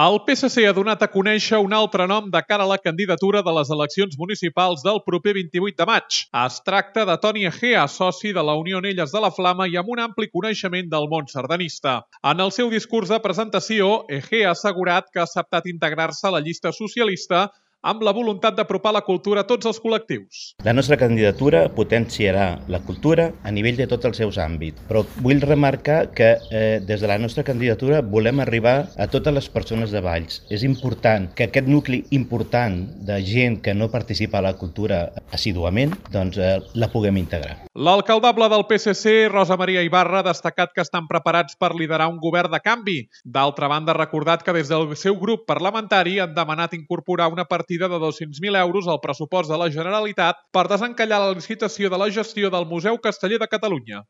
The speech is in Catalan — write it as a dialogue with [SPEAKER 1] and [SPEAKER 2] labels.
[SPEAKER 1] El PSC ha donat a conèixer un altre nom de cara a la candidatura de les eleccions municipals del proper 28 de maig. Es tracta de Toni Egea, soci de la Unió Elles de la Flama i amb un ampli coneixement del món sardanista. En el seu discurs de presentació, Egea ha assegurat que ha acceptat integrar-se a la llista socialista amb la voluntat d'apropar la cultura a tots els col·lectius.
[SPEAKER 2] La nostra candidatura potenciarà la cultura a nivell de tots els seus àmbits, però vull remarcar que eh, des de la nostra candidatura volem arribar a totes les persones de Valls. És important que aquest nucli important de gent que no participa a la cultura assiduament, doncs eh, la puguem integrar.
[SPEAKER 1] L'alcaldable del PSC, Rosa Maria Ibarra, ha destacat que estan preparats per liderar un govern de canvi. D'altra banda, ha recordat que des del seu grup parlamentari han demanat incorporar una partida partida de 200.000 euros al pressupost de la Generalitat per desencallar la licitació de la gestió del Museu Casteller de Catalunya.